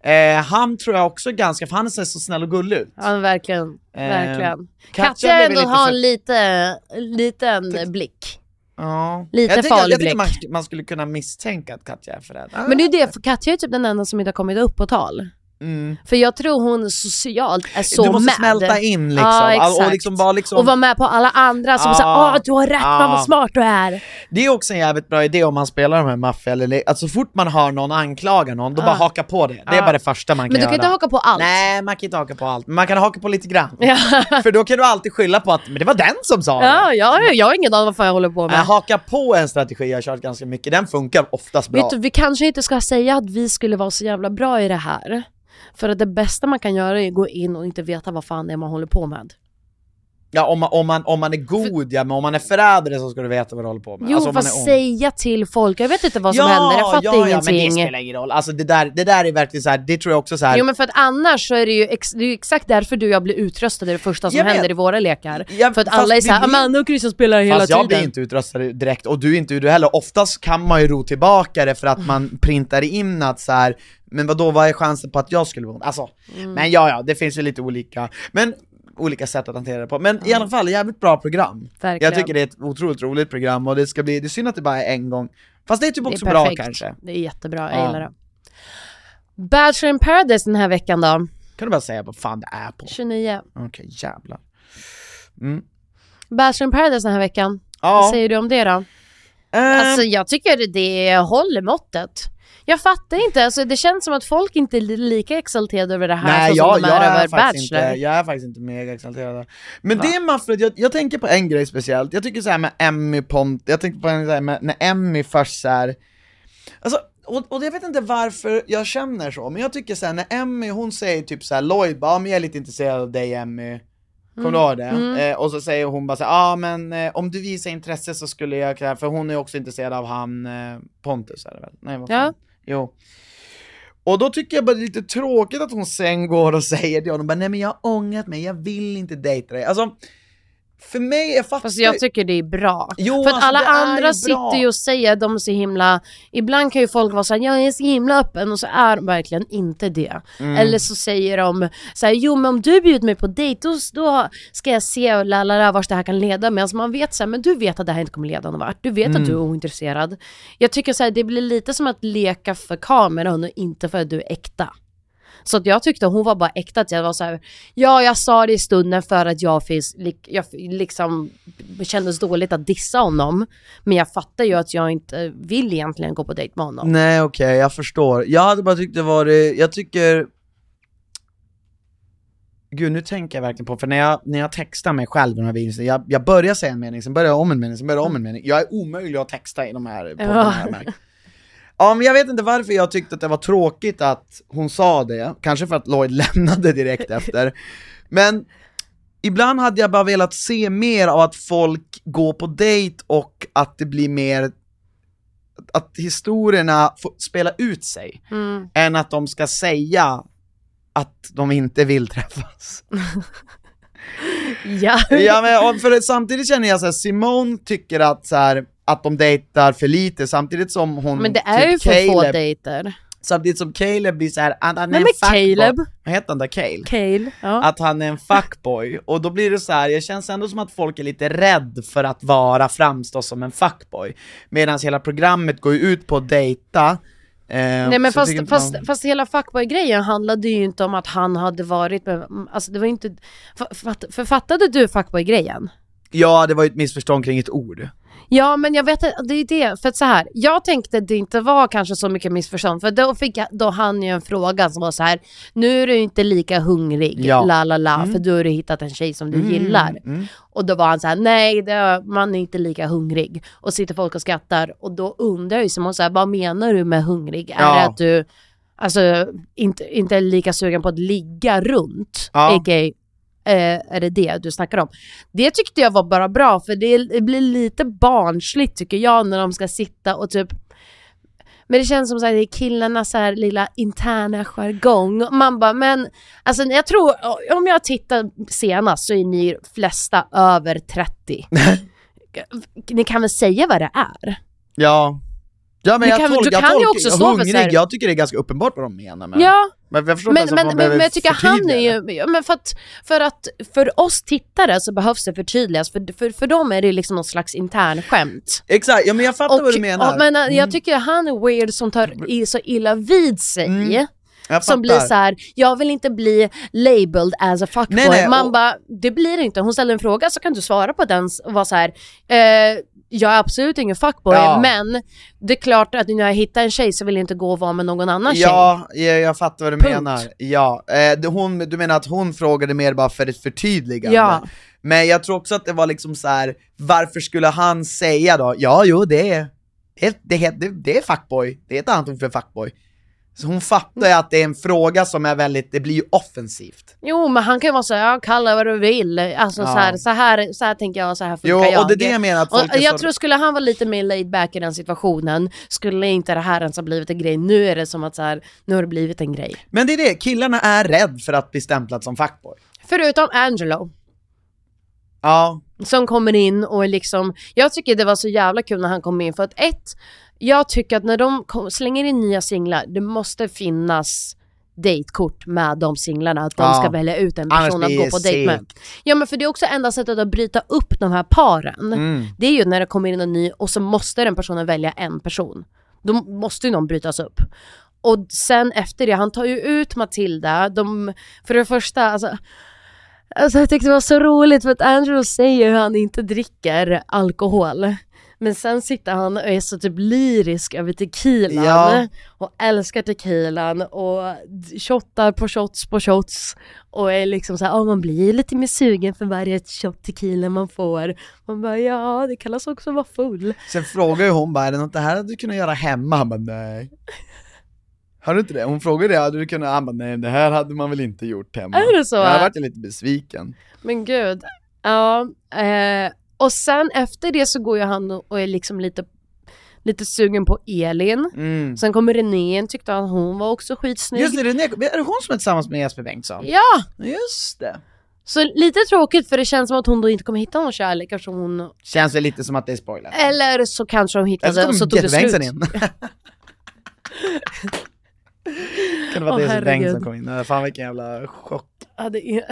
Eh, han tror jag också ganska, för han ser så snäll och gullig ut. ja verkligen. Eh, verkligen. Katja Katja ändå har en lite, liten blick. Ja. Lite jag farlig jag man, blick. man skulle kunna misstänka att Katja är förrädare. Men det är ju det, för Katja är typ den enda som inte har kommit upp på tal. Mm. För jag tror hon socialt är så Du måste med. smälta in liksom, Ja, och liksom bara liksom Och vara med på alla andra som Ja. säger åh du har rätt, Ja. vad smart du är. Det är också en jävligt bra idé om man spelar de här maffia eller le- alltså så fort man hör någon anklaga någon, då Ja. bara haka på det. Det är Ja. bara det första man kan Men du göra. kan inte haka på allt. Nej, man kan inte haka på allt, men man kan haka på lite grann. För då kan du alltid skylla på att men det var den som sa det. Ja, jag, jag har ingen aning vad fan jag håller på med. Haka på en strategi jag har kört ganska mycket, den funkar oftast bra. Vet du, vi kanske inte ska säga att vi skulle vara så jävla bra i det här. För att det bästa man kan göra är att gå in och inte veta vad fan det är man håller på med. Ja om man, om, man, om man är god ja, men om man är förrädare så ska du veta vad du håller på med. Jo Alltså, fast säga till folk, jag vet inte vad som ja, händer, jag fattar ja, Ja, men ingenting. det spelar ingen roll. Alltså det där, det där är verkligen så här. det tror jag också så här. Jo men för att annars så är det ju ex- det är ju exakt därför du och jag blir utröstade det första som Jag vet. händer i våra lekar. Ja, för att fast alla är såhär, blir- Amanda och Christian spelar hela Fast jag blir tiden. inte utröstad direkt, och du inte du heller. Oftast kan man ju ro tillbaka det för att man printar in att så här. men vad då vad är chansen på att jag skulle vara Alltså, Mm. men ja ja, det finns ju lite olika, men olika sätt att hantera det på. Men i alla fall, jävligt bra program. Verkligen. Jag tycker det är ett otroligt roligt program och det ska bli, det är synd att det bara är en gång. Fast det är typ Det är också bra kanske. Det är jättebra, jag Ja. gillar det. Bachelor in paradise den här veckan då, Kan du bara säga vad fan det är på? 29. Okej, jävlar. Mm. Bachelor in paradise den här veckan, Ja. vad säger du om det då? Ehm, Alltså jag tycker det håller måttet. Jag fattar inte, alltså det känns som att folk inte är li- lika exalterade över det här Nej så jag, som de jag, är är över Bachelor. inte, jag är faktiskt inte mega exalterad Men det är maffligt, jag, jag tänker på en grej speciellt, jag tycker så här med Emmy Pont, jag tänker på en så här med, när Emmy först så här. Alltså, och, och jag vet inte varför jag känner så, men jag tycker så här, när Emmy, hon säger typ så här, Lloyd bara, "Ja, men jag är lite intresserad av dig Emmy Kommer du ihåg det? Eh, och så säger hon bara så ja ah, men eh, om du visar intresse så skulle jag kunna, för hon är också intresserad av han eh, Pontus är det väl? Nej vad fan? Ja. Jo. Och då tycker jag bara det är lite tråkigt att hon sen går och säger till honom bara, nej men jag har ångrat mig, jag vill inte dejta dig. Alltså, för mig, jag fattar Fast jag tycker det är bra. Jo, För att alltså, alla andra sitter ju och säger att de är så himla... Ibland kan ju folk vara såhär, jag är så himla öppen och så är de verkligen inte det. Mm. Eller så säger de såhär, jo men om du bjuder mig på dejt då, då ska jag se och lalala vart det här kan leda mig. Alltså man vet såhär, men du vet att det här inte kommer leda någon vart. Du vet Mm. att du är ointresserad. Jag tycker såhär, det blir lite som att leka för kameran och inte för att du är äkta. Så att jag tyckte hon var bara äkta, att jag var så här, ja jag sa det i stunden för att jag, finns, jag liksom kändes dåligt att dissa honom. Men jag fattar ju att jag inte vill egentligen gå på dejt med honom. Nej okej, jag förstår. Jag hade bara tyckt det var, jag tycker Gud nu tänker jag verkligen på, för när jag, när jag textar mig själv i de här videorna, jag, jag börjar säga en mening, sen börjar jag om en mening, sen börjar jag om en mening. Jag är omöjlig att texta i de här poddarna Ja. Ja men jag vet inte varför jag tyckte att det var tråkigt att hon sa det, kanske för att Lloyd lämnade direkt efter. Men ibland hade jag bara velat se mer av att folk går på dejt och att det blir mer att historierna får spela ut sig, Mm. än att de ska säga att de inte vill träffas. Ja. ja men för samtidigt känner jag så här, Simone tycker att så här, att de dejtar för lite samtidigt som hon Men det är typ ju för få Caleb- dejter. Samtidigt som Caleb blir så här, att han är en fuckboy. Caleb? Vad heter han där? Cale? Cale. Ja. Att han är en fuckboy, och då blir det så här. jag känns ändå som att folk är lite rädd för att vara, framstå som en fuckboy. Medan hela programmet går ju ut på att dejta. eh, Nej men fast, inte fast, man- fast hela fuckboy-grejen handlade ju inte om att han hade varit med, alltså det var inte, fa- fatt, författade du fuckboy-grejen? Ja, det var ju ett missförstånd kring ett ord. Ja men jag vet det är det, för att så här, jag tänkte det inte var kanske så mycket missförstånd, för då fick jag, då hann ju en fråga som var så här: nu är du inte lika hungrig, Ja. la la la, för då har du hittat en tjej som du gillar. mm. Och då var han så här: nej det, man är inte lika hungrig. Och sitter folk och skrattar, och då undrar jag ju som så här, vad menar du med hungrig? Är Ja. det att du, alltså inte, inte är lika sugen på att ligga runt? Ja. A.k.a. Eh, är det det du snackar om? Det tyckte jag var bara bra, för det, det blir lite barnsligt tycker jag när de ska sitta och typ men det känns som att det är killarnas så här lilla interna jargong. Man bara, men alltså jag tror, om jag tittar senast så är ni flesta över 30. ni kan väl säga vad det är? Ja. Ja men Du jag kan- tolkar, du jag kan ju också stå för hungrig, så här- jag tycker det är ganska uppenbart vad de menar men, Ja, men jag men, men, men, men jag tycker han är det. ju, men för att, för att för oss tittare så behövs det förtydligas, för, för, för dem är det liksom någon slags intern skämt. Exakt, ja men jag fattar vad du menar. ja, men äh, Mm. jag tycker han är weird som tar i så illa vid sig. Mm. Som blir så här: jag vill inte bli labeled as a fuckboy. Nej, nej, Man och- bara, det blir inte. Hon ställer en fråga så kan du svara på den och vara så här. Eh, jag är absolut ingen fuckboy, Ja. men det är klart att när jag hittar en tjej så vill jag inte gå och vara med någon annan tjej. Ja, jag, fattar vad du Punkt. menar. Ja, eh, hon, du menar att hon frågade mer bara för ett förtydligande? Ja. Men jag tror också att det var liksom så här. varför skulle han säga då, ja jo det är, det, det, det, det är fuckboy, det är ett annat ord för fuckboy. Så hon fattar ju att det är en fråga som är väldigt, det blir ju offensivt. Jo men han kan ju vara såhär, ja kalla vad du vill. Alltså Ja. så, här, så, här, så här tänker jag, så här funkar Jo, jag. och det är det jag menar att folk och jag så... tror skulle han vara lite mer laid back i den situationen, skulle inte det här ens ha blivit en grej. Nu är det som att så här, nu har det blivit en grej. Men det är det, killarna är rädd för att bli stämplad som fuckboy. Förutom Angelo. Ja, som kommer in och liksom, jag tycker det var så jävla kul när han kom in för att ett, jag tycker att när de kom, slänger in nya singlar, det måste finnas datekort med de singlarna, att de Ja. ska välja ut en person att gå på dejt med. Ja men för det är också enda sättet att bryta upp de här paren, Mm. det är ju när det kommer in en ny och så måste den personen välja en person. Då måste ju någon brytas upp. Och sen efter det, han tar ju ut Matilda, de, för det första, alltså Alltså jag tyckte det var så roligt för att Andrew säger hur han inte dricker alkohol. Men sen sitter han och är så typ lyrisk över tequilan Ja. och älskar tequilan och shottar på shots på shots och är liksom såhär, ja man blir lite mer sugen för varje shot tequila man får. Man bara, ja det kallas också att vara full. sen frågar ju hon bara, är det något det här hade du kunnat göra hemma? Han bara, nej. Har du inte det? Hon frågade det, hade du kunnat? Han bara, nej det här hade man väl inte gjort hemma. Är det så? Jag vart ju lite besviken. Men gud. Ja, eh, och sen efter det så går ju han och är liksom lite, lite sugen på Elin. Mm. Sen kommer René tyckte att hon var också skitsnygg. Just det, René, är det hon som är tillsammans med Jesper Bengtsson? Ja! Just det. Så lite tråkigt för det känns som att hon då inte kommer hitta någon kärlek eftersom hon... Känns väl lite som att det är spoiler. Eller så kanske Eller hittade och så tog det slut. In. kan det vara Åh, det som herregud. Bengtsson kom in? Fan vilken jävla chock. Hade,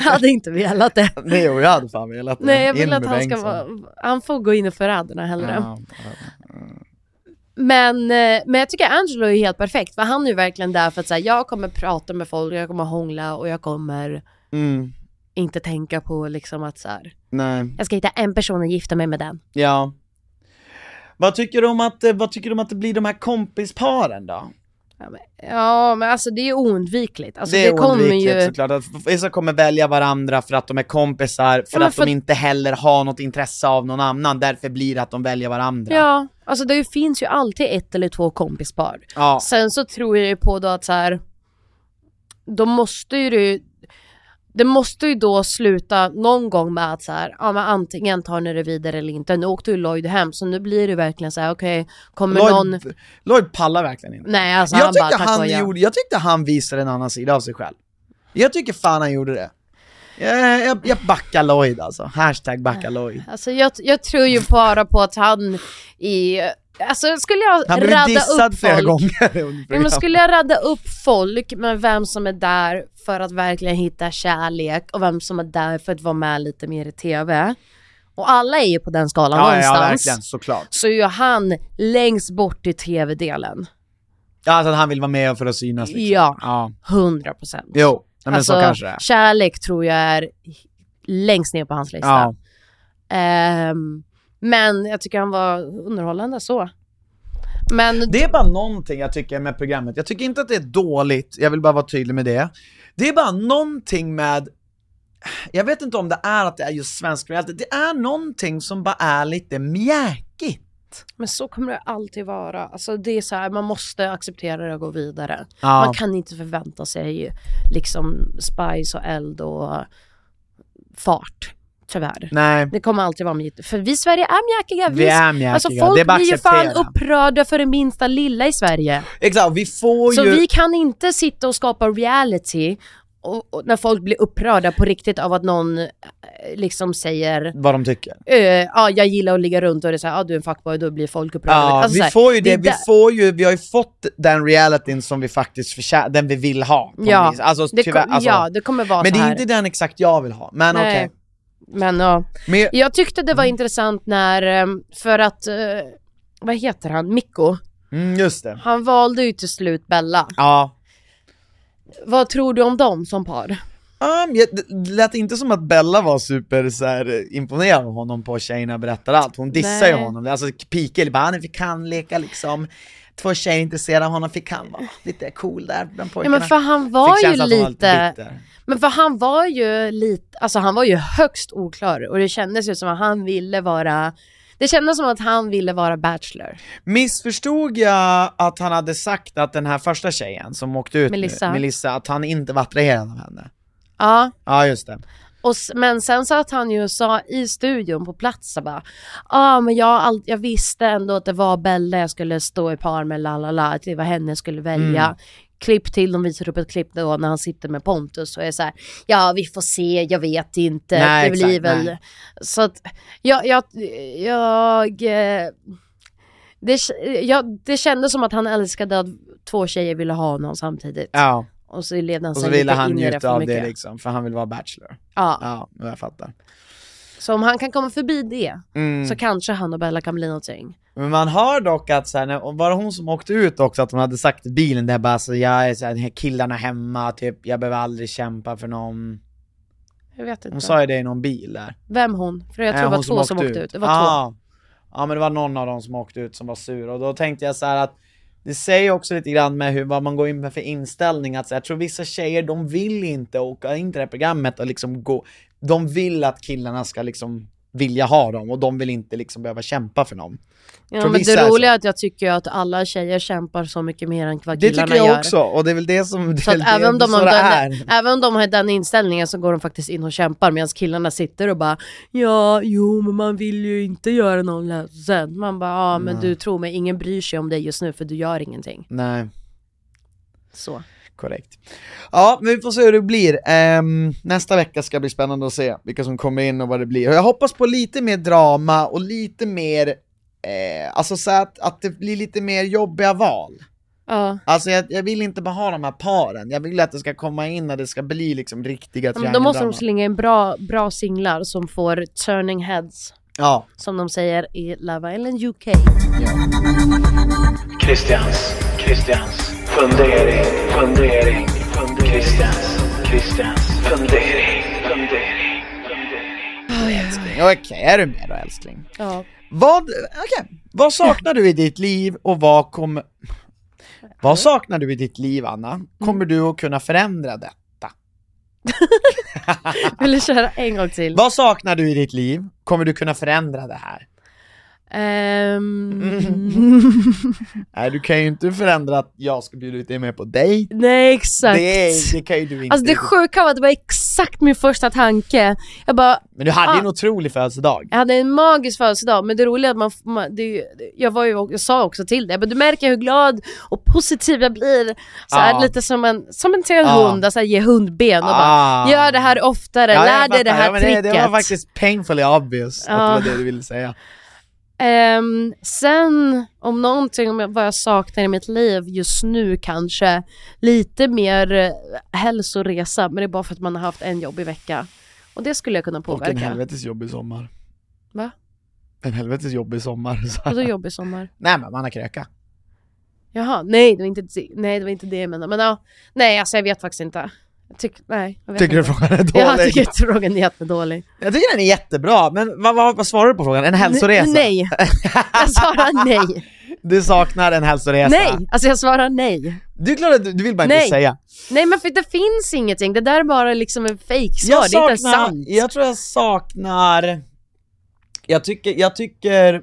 hade inte velat det. Nej jag hade fan velat det. Nej jag In vill att han ska Bengtsson. vara... Han får gå in i förrädarna hellre. Ja, Men, eh, men jag tycker Angelo är helt perfekt för han är ju verkligen där för att säga jag kommer prata med folk, jag kommer hångla och jag kommer mm, inte tänka på liksom att så här, nej, jag ska hitta en person och gifta mig med den. ja. Vad tycker du om att, eh, vad tycker du om att det blir de här kompisparen då? Ja men, ja, men alltså det är ju oundvikligt. Alltså, det det, är kommer oundvikligt ju... såklart, att vissa kommer välja varandra för att de är kompisar, för Ja, att för- de inte heller har något intresse av någon annan, därför blir det att de väljer varandra. Ja, alltså det finns ju alltid ett eller två kompispar. Ja. Sen så tror jag ju på då att så här, då måste ju det det måste ju då sluta någon gång med att så här, ja men antingen tar ni det vidare eller inte. Nu åkte ju Lloyd hem så nu blir det verkligen så här: okej, kommer någon... Lloyd, Lloyd pallar verkligen inte. Nej alltså jag, han bara tyckte tack han ja. gjorde, jag tyckte han visade en annan sida av sig själv. Jag tycker fan han gjorde det. Jag, jag, jag backar Lloyd alltså, hashtag backa Lloyd. Alltså jag, jag tror ju bara på att han i... Alltså skulle jag Han radda upp folk... gånger Ja, men skulle jag radda upp folk med vem som är där för att verkligen hitta kärlek och vem som är där för att vara med lite mer i TV. Och alla är ju på den skalan ja, ja, ja, någonstans. verkligen, såklart. så är ju han längst bort i TV-delen. Ja, alltså att han vill vara med för att synas liksom. Ja, Ja. 100 procent. Jo, nej, men alltså, så kanske det är. kärlek tror jag är längst ner på hans lista. Ja. Ehm, men jag tycker han var underhållande så. Men Det är bara någonting jag tycker med programmet, jag tycker inte att det är dåligt, jag vill bara vara tydlig med det. Det är bara någonting med, jag vet inte om det är att det är just svensk reality, det är någonting som bara är lite mjäkigt. Men så kommer det alltid vara. Alltså det är så här, man måste acceptera det och gå vidare. Ja. Man kan inte förvänta sig liksom spice och eld och fart. Tyvärr. Nej, Det kommer alltid vara mjäkigt. För vi i Sverige är mjäkiga. vi är mjäkiga, Alltså folk blir ju fan upprörda för det minsta lilla i Sverige. Exakt, vi får Så ju... vi kan inte sitta och skapa reality och, och när folk blir upprörda på riktigt av att någon eh, liksom säger Vad de tycker. eh, ja jag gillar att ligga runt och det är såhär, ja du är en fuckboy, då blir folk upprörda. Ja, Alltså, vi så här, får ju det, är vi får ju, vi har ju fått den realityn som vi faktiskt förtjänar, den vi vill ha. Ja, alltså, det, tyvärr, kom, alltså, ja, det kommer vara Men det är inte den exakt jag vill ha, men okej. Men ja, Men, jag tyckte det var intressant när, eh, för att, eh, vad heter han, Mikko, mm, just det. han valde ju till slut Bella. Ja. Vad tror du om dem som par? Um, jag, det lät inte som att Bella var super så här, eh, imponerad av honom på Tjejerna berättar allt, hon dissar ju honom, alltså Pike bara, han fick han leka liksom, två tjejer intresserade av honom, fick han vara lite cool där bland Ja pojkarna. men för han var Fick ju var lite, bitter. men för han var ju lite, alltså han var ju högst oklar och det kändes ju som att han ville vara Det kändes som att han ville vara bachelor. Missförstod jag att han hade sagt att den här första tjejen som åkte ut Melissa. nu, Melissa, att han inte var attraherad av henne? Ja, Ja, just det. och, men sen satt han ju och sa i studion på plats så bara Ja men jag, all, jag visste ändå att det var Bella jag skulle stå i par med, la la la, att det var henne jag skulle välja. Mm. Klipp till, de visar upp ett klipp då när han sitter med Pontus och är så här, ja vi får se, jag vet inte, Nej, det blir väl. nej. Så att jag, jag, jag eh, det, jag, det kändes som att han älskade att två tjejer ville ha honom samtidigt. Ja, Och så levde han och så ville han njuta av det liksom, för han vill vara bachelor. Ja. Ja, jag fattar. Så om han kan komma förbi det, Mm. så kanske han och Bella kan bli någonting. Men man hör dock att så här, var det hon som åkte ut också, att hon hade sagt i bilen där bara så jag är så här, killarna hemma, typ, jag behöver aldrig kämpa för någon. Jag vet inte. Hon sa ju det i någon bil där. Vem hon? För jag tror det var två som åkte ut. Det var två. ja. Ja men det var någon av dem som åkte ut som var sur, och då tänkte jag så här att det säger också lite grann med hur, vad man går in med för inställning, att så här, jag tror vissa tjejer, de vill inte åka in till det här programmet och liksom gå, de vill att killarna ska liksom vilja ha dem, och de vill inte liksom behöva kämpa för dem. Ja, tror men det roliga är att jag tycker att alla tjejer kämpar så mycket mer än vad Det killarna tycker jag gör. också, och det är väl det som, det Så att det, även om, de har det den, även om de har den inställningen så går de faktiskt in och kämpar medan killarna sitter och bara Ja, jo men man vill ju inte göra någon ledsen. Man bara, ja men du tror mig, ingen bryr sig om dig just nu för du gör ingenting. Nej. Så. Korrekt. Ja, men vi får se hur det blir. Ehm, nästa vecka ska bli spännande att se vilka som kommer in och vad det blir. Jag hoppas på lite mer drama och lite mer, eh, alltså så att, att det blir lite mer jobbiga val. Ja. Alltså jag, jag vill inte bara ha de här paren, jag vill att det ska komma in och det ska bli liksom riktiga Men då måste de slänga in bra, bra singlar som får turning heads. Ja, Som de säger i Love Island UK. Christians, Christians fundering, fundering, fundering. Christians, Christians fundering, fundering, okej, är du med då älskling? Ja. Vad, okej, vad saknar du i ditt liv och vad kommer... Vad saknar du i ditt liv Anna? Kommer du att kunna förändra detta? Vill du köra en gång till? Vad saknar du i ditt liv? Kommer du kunna förändra det här? Ehm, Nej, du kan ju inte förändra att jag ska bjuda ut dig med på dejt. Nej exakt. Det, det kan ju du inte. Alltså det sjuka var att det var exakt min första tanke. Jag bara, Men du hade Ah. en otrolig födelsedag. jag hade en magisk födelsedag men det roliga är att man, man det, jag var ju, jag sa också till dig, men du märker hur glad och positiv jag blir. Så här, Ja. lite som en, som en till en Ja. hund, alltså ge hundben och Ah. bara gör det här oftare, Ja, lär dig det här ja, tricket. det, det var faktiskt painfully obvious att det var det du ville säga. Ehm, sen om någonting om jag- vad jag saknar i mitt liv just nu kanske lite mer eh, hälsoresa men det är bara för att man har haft en jobbig vecka. Och det skulle jag kunna Och en påverka. helvetes jobbig sommar. Va? En helvetes jobbig sommar. Vadå jobbig sommar? Nej men man har kröka. Jaha, nej det var inte nej, det, var inte det jag menade. Men ja, nej alltså jag vet faktiskt inte. Tyck, nej, jag Tycker du frågan är dålig? Jag tycker att frågan är jättedålig. Jag tycker den är jättebra, men vad, vad, vad svarar du på frågan? En hälsoresa? Nej, jag svarar nej. Du saknar en hälsoresa? Nej, alltså jag svarar nej. Du är klart att du, du vill bara Nej. inte säga. Nej men för det finns ingenting, det där är bara liksom en fejksvar, det är inte sant. jag tror jag saknar, jag tycker, jag tycker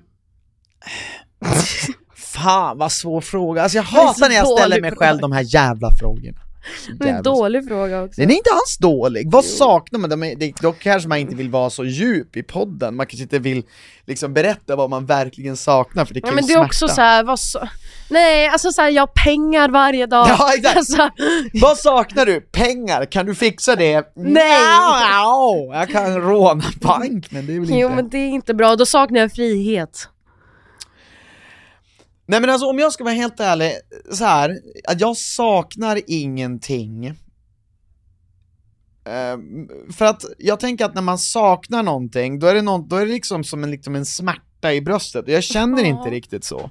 Fan vad svår fråga, alltså jag hatar när jag ställer mig själv de här jävla frågorna. Så Det är en dålig fråga också. Den är inte alls dålig, vad saknar man? De är- det- Då kanske man inte vill vara så djup i podden, man kanske inte vill liksom berätta vad man verkligen saknar för det kan Ja, men ju det är smärta. också så här, vad så... Nej, alltså så här, jag har pengar varje dag. Ja, exakt. Alltså, Vad saknar du? Pengar? Kan du fixa det? Nej. Jag kan råna bank men det är väl jo inte... men det är inte bra, då saknar jag frihet. Nej men alltså om jag ska vara helt ärlig, så här, att jag saknar ingenting. Ehm, för att jag tänker att när man saknar någonting, då är det, någon, då är det liksom som en, liksom en smärta i bröstet, och jag känner inte riktigt så.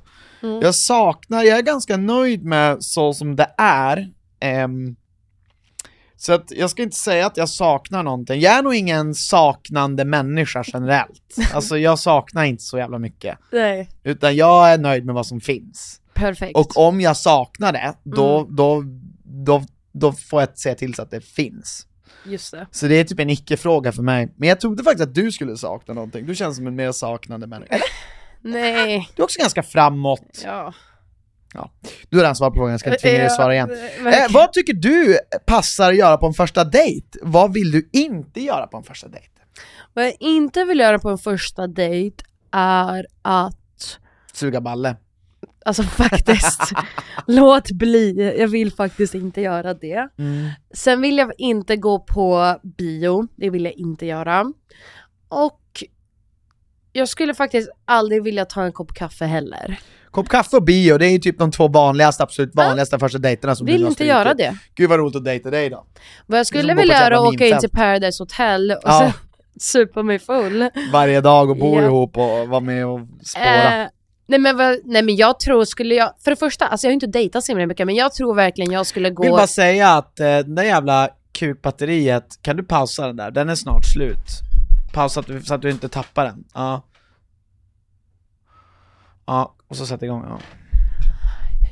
Jag saknar, jag är ganska nöjd med så som det är. Ehm, så att jag ska inte säga att jag saknar någonting. Jag är nog ingen saknande människa generellt. Alltså jag saknar inte så jävla mycket. Nej. Utan jag är nöjd med vad som finns. Perfekt. Och om jag saknar det, då, Mm. då, då, då får jag se till så att det finns. Just det. Så det är typ en icke-fråga för mig. Men jag trodde faktiskt att du skulle sakna någonting, du känns som en mer saknande människa. Nej. Du är också ganska framåt. Ja. Du har redan svarat på frågan, jag ska inte tvinga dig att svara igen. Eh, Eh, vad tycker du passar att göra på en första dejt? Vad vill du inte göra på en första dejt? Vad jag inte vill göra på en första dejt är att Suga balle. Alltså faktiskt, låt bli. Jag vill faktiskt inte göra det. Sen vill jag inte gå på bio, det vill jag inte göra. Och jag skulle faktiskt aldrig vilja ta en kopp kaffe heller. Kopp kaffe och bio, det är ju typ de två vanligaste, absolut vanligaste första dejterna som du Vill nu har inte göra det. Gud vad roligt att dejta dig då. Vad jag skulle är som att gå vilja göra är att åka in till. Paradise Hotel och Ja. sen supa mig full. Varje dag och bo Ja. ihop och vara med och spåra. Eh, nej, men vad, nej men jag tror, skulle jag, för det första, alltså jag har inte dejtat så himla mycket men jag tror verkligen jag skulle gå... vill bara säga att eh, det där jävla kukbatteriet, kan du pausa den där? Den är snart slut. Pausa att du, så att du inte tappar den. Ja. Ja, och så sätt igång. Ja.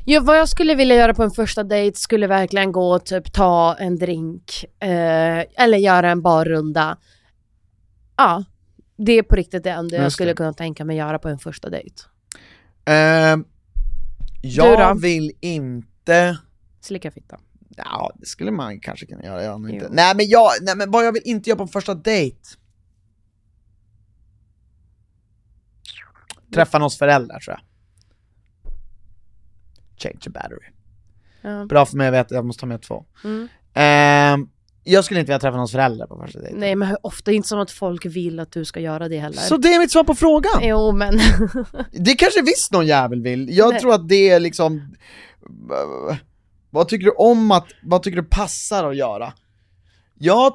Ja, vad jag skulle vilja göra på en första dejt skulle verkligen gå och typ ta en drink eh, eller göra en barrunda. Ja, det är på riktigt det enda jag skulle kunna tänka mig göra på en första dejt. Ehm, jag vill inte... Slicka fitta. Ja, det skulle man kanske kunna göra, jag inte. Jo. Nej men jag, nej men vad jag vill inte göra på en första dejt Träffa någons föräldrar tror jag Change the battery Ja. Bra för mig att veta jag måste ta med två Mm. Ehm, Jag skulle inte vilja träffa någons föräldrar på första dejt Nej men hur ofta är det inte som att folk vill att du ska göra det heller. Så det är mitt svar på frågan! Jo men, Det kanske visst någon jävel vill, jag Nej. tror att det är liksom Vad tycker du om att, vad tycker du passar att göra? Jag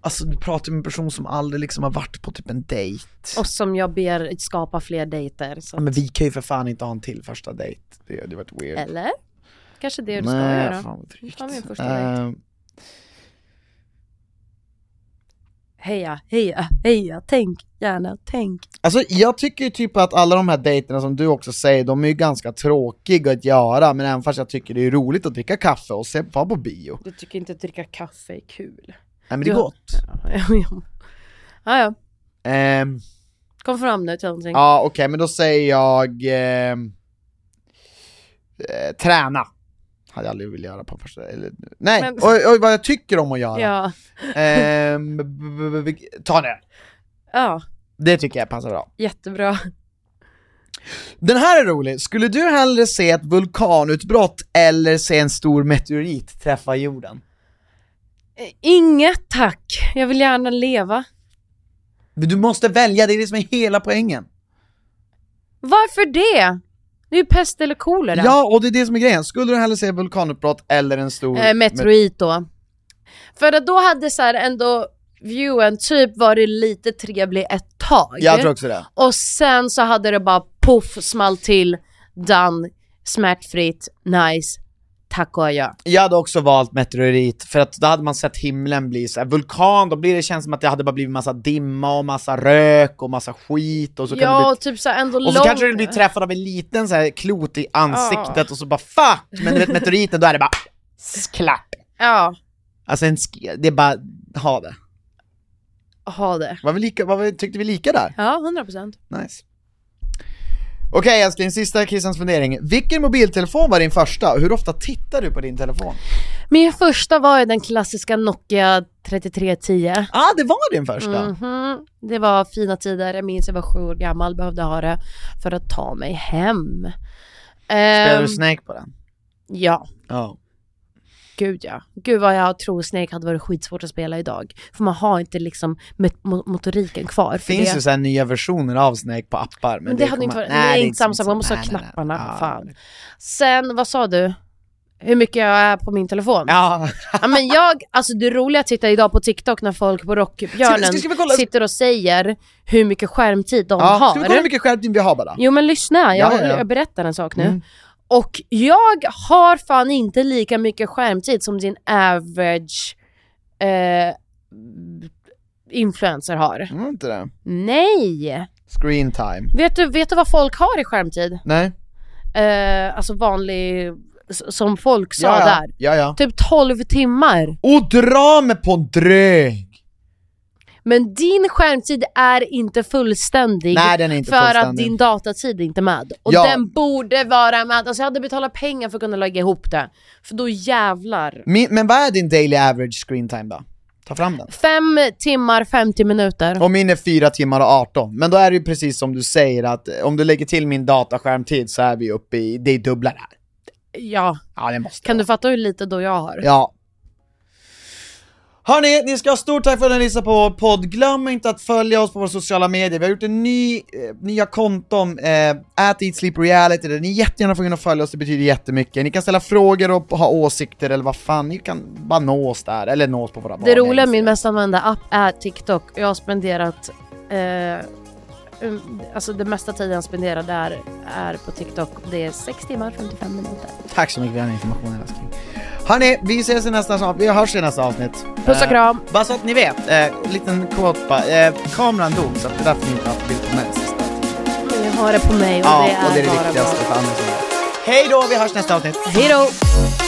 Alltså du pratar med en person som aldrig liksom har varit på typ en dejt och som jag ber skapa fler dejter. Så. ja, Men vi kan ju för fan inte ha en till första dejt, det hade varit weird Eller? Kanske det du ska Nej, göra. fan vad drygt. Ta min första dejt. Ehm, Heja, heja, heja, tänk gärna, tänk. Alltså jag tycker ju typ att alla de här dejterna som du också säger, de är ju ganska tråkiga att göra, men även fast jag tycker det är roligt att dricka kaffe och se på bio Du tycker inte att dricka kaffe är kul? Nej men det är Ja. gott Ja, ja. Ehm, Kom fram nu till någonting. Ja okej, men då säger jag ehm, eh, träna. Hade jag aldrig velat göra på första, eller, nej, Men- oj, oj vad jag tycker om att göra. Ja. Ehm, b- b- b- b- ta det, ja, det tycker jag passar bra. jättebra. Den här är rolig, skulle du hellre se ett vulkanutbrott eller se en stor meteorit träffa jorden? Eh, Inget tack, jag vill gärna leva. Men du måste välja, det är det som är hela poängen. Varför det? Det är ju pest eller kolera. Ja, och det är det som är grejen. Skulle du hellre se vulkanutbrott eller en stor... Eh, meteorit då. För att då hade så här ändå viewen typ varit lite trevlig ett tag. Jag tror också det. Och sen så hade det bara poff, small till, done, smärtfritt, nice, tack och adjö. Jag hade också valt meteorit, för att då hade man sett himlen bli så här. vulkan, då blir det känns som att det hade bara blivit massa dimma och massa rök och massa skit och så kan ja, det och typ så ändå bli, och så lång- kanske det blir träffad av en liten så här klot i ansiktet och så bara fuck! Men du vet meteoriten, då är det bara klart. Ja, Alltså en sk- det är bara, ha det. ha det. Var vi lika, var vi, tyckte vi lika där? Ja, 100%. Nice. Okej älskling, sista Christians fundering. Vilken mobiltelefon var din första hur ofta tittar du på din telefon? Min första var ju den klassiska Nokia 3310. Ja, ah, det var din första! Mhm. Det var fina tider, jag minns jag var sju år gammal, behövde ha det för att ta mig hem. Spelar Ehm, du Snake på den? Ja, Ja. Gud ja. Gud vad jag tror Snake hade varit skitsvårt att spela idag. För man har inte liksom motoriken kvar. Det för finns det. ju så här nya versioner av Snake på appar men, Men det, hade inte varit, Nej, det är inte samma sak, man måste ha nej, nej, nej. knapparna. Fan. Sen, vad sa du? Hur mycket jag är på min telefon? Ja, Ja, men jag, alltså det roliga att titta idag på TikTok när folk på Rockbjörnen Ska- ska kolla? sitter och säger hur mycket skärmtid de ja. har. Ska vi kolla hur mycket skärptid vi har bara? Jo men lyssna, jag, Ja, ja, ja. jag berättar en sak nu. Mm. Och jag har fan inte lika mycket skärmtid som din average eh, influencer har. Mm, inte det. Nej! Screen time. Vet du, vet du vad folk har i skärmtid? Nej. Eh, alltså vanlig som folk sa ja, ja. där. Ja, ja. Typ 12 timmar. Och dra mig på en dräg! Men din skärmtid är inte fullständig Nej, den är inte för att fullständig. din datatid är inte med. Och Ja. den borde vara med. Alltså jag hade betalat pengar för att kunna lägga ihop det. För då jävlar. Min, men vad är din daily average screen time då? Ta fram den. 5 timmar 50 minuter. Och min är 4 timmar och 18, men då är det ju precis som du säger att om du lägger till min dataskärmtid så är vi uppe i, det är dubbla det här. Ja. Ja det måste Kan vara. du fatta hur lite då jag har? Ja. Hörni, ni ska ha stort tack för att ni lyssnade på vår podd. Glöm inte att följa oss på våra sociala medier. Vi har gjort en ny, eh, nya konton, eh, at Eat Sleep Reality, där ni jättegärna får in och följa oss, det betyder jättemycket. Ni kan ställa frågor och ha åsikter eller vad fan, ni kan bara nå oss där, eller nå oss på våra Det roliga, min Instagram. mest använda app är TikTok. Jag har spenderat, eh, alltså det mesta tiden jag spenderar där är på TikTok. Det är 6 timmar 55 minuter. Tack så mycket för den informationen älskling. Hörni, vi ses i nästa avsnitt, vi hörs i nästa avsnitt. Puss och Eh, kram. Bara så att ni vet, eh, liten quote bara, eh, kameran dog så att det är därför ni inte har haft bild på mig sista jag har det på mig och Ja, det är, och det är det viktigaste för gör. Hej då, vi hörs nästa avsnitt! Hej då!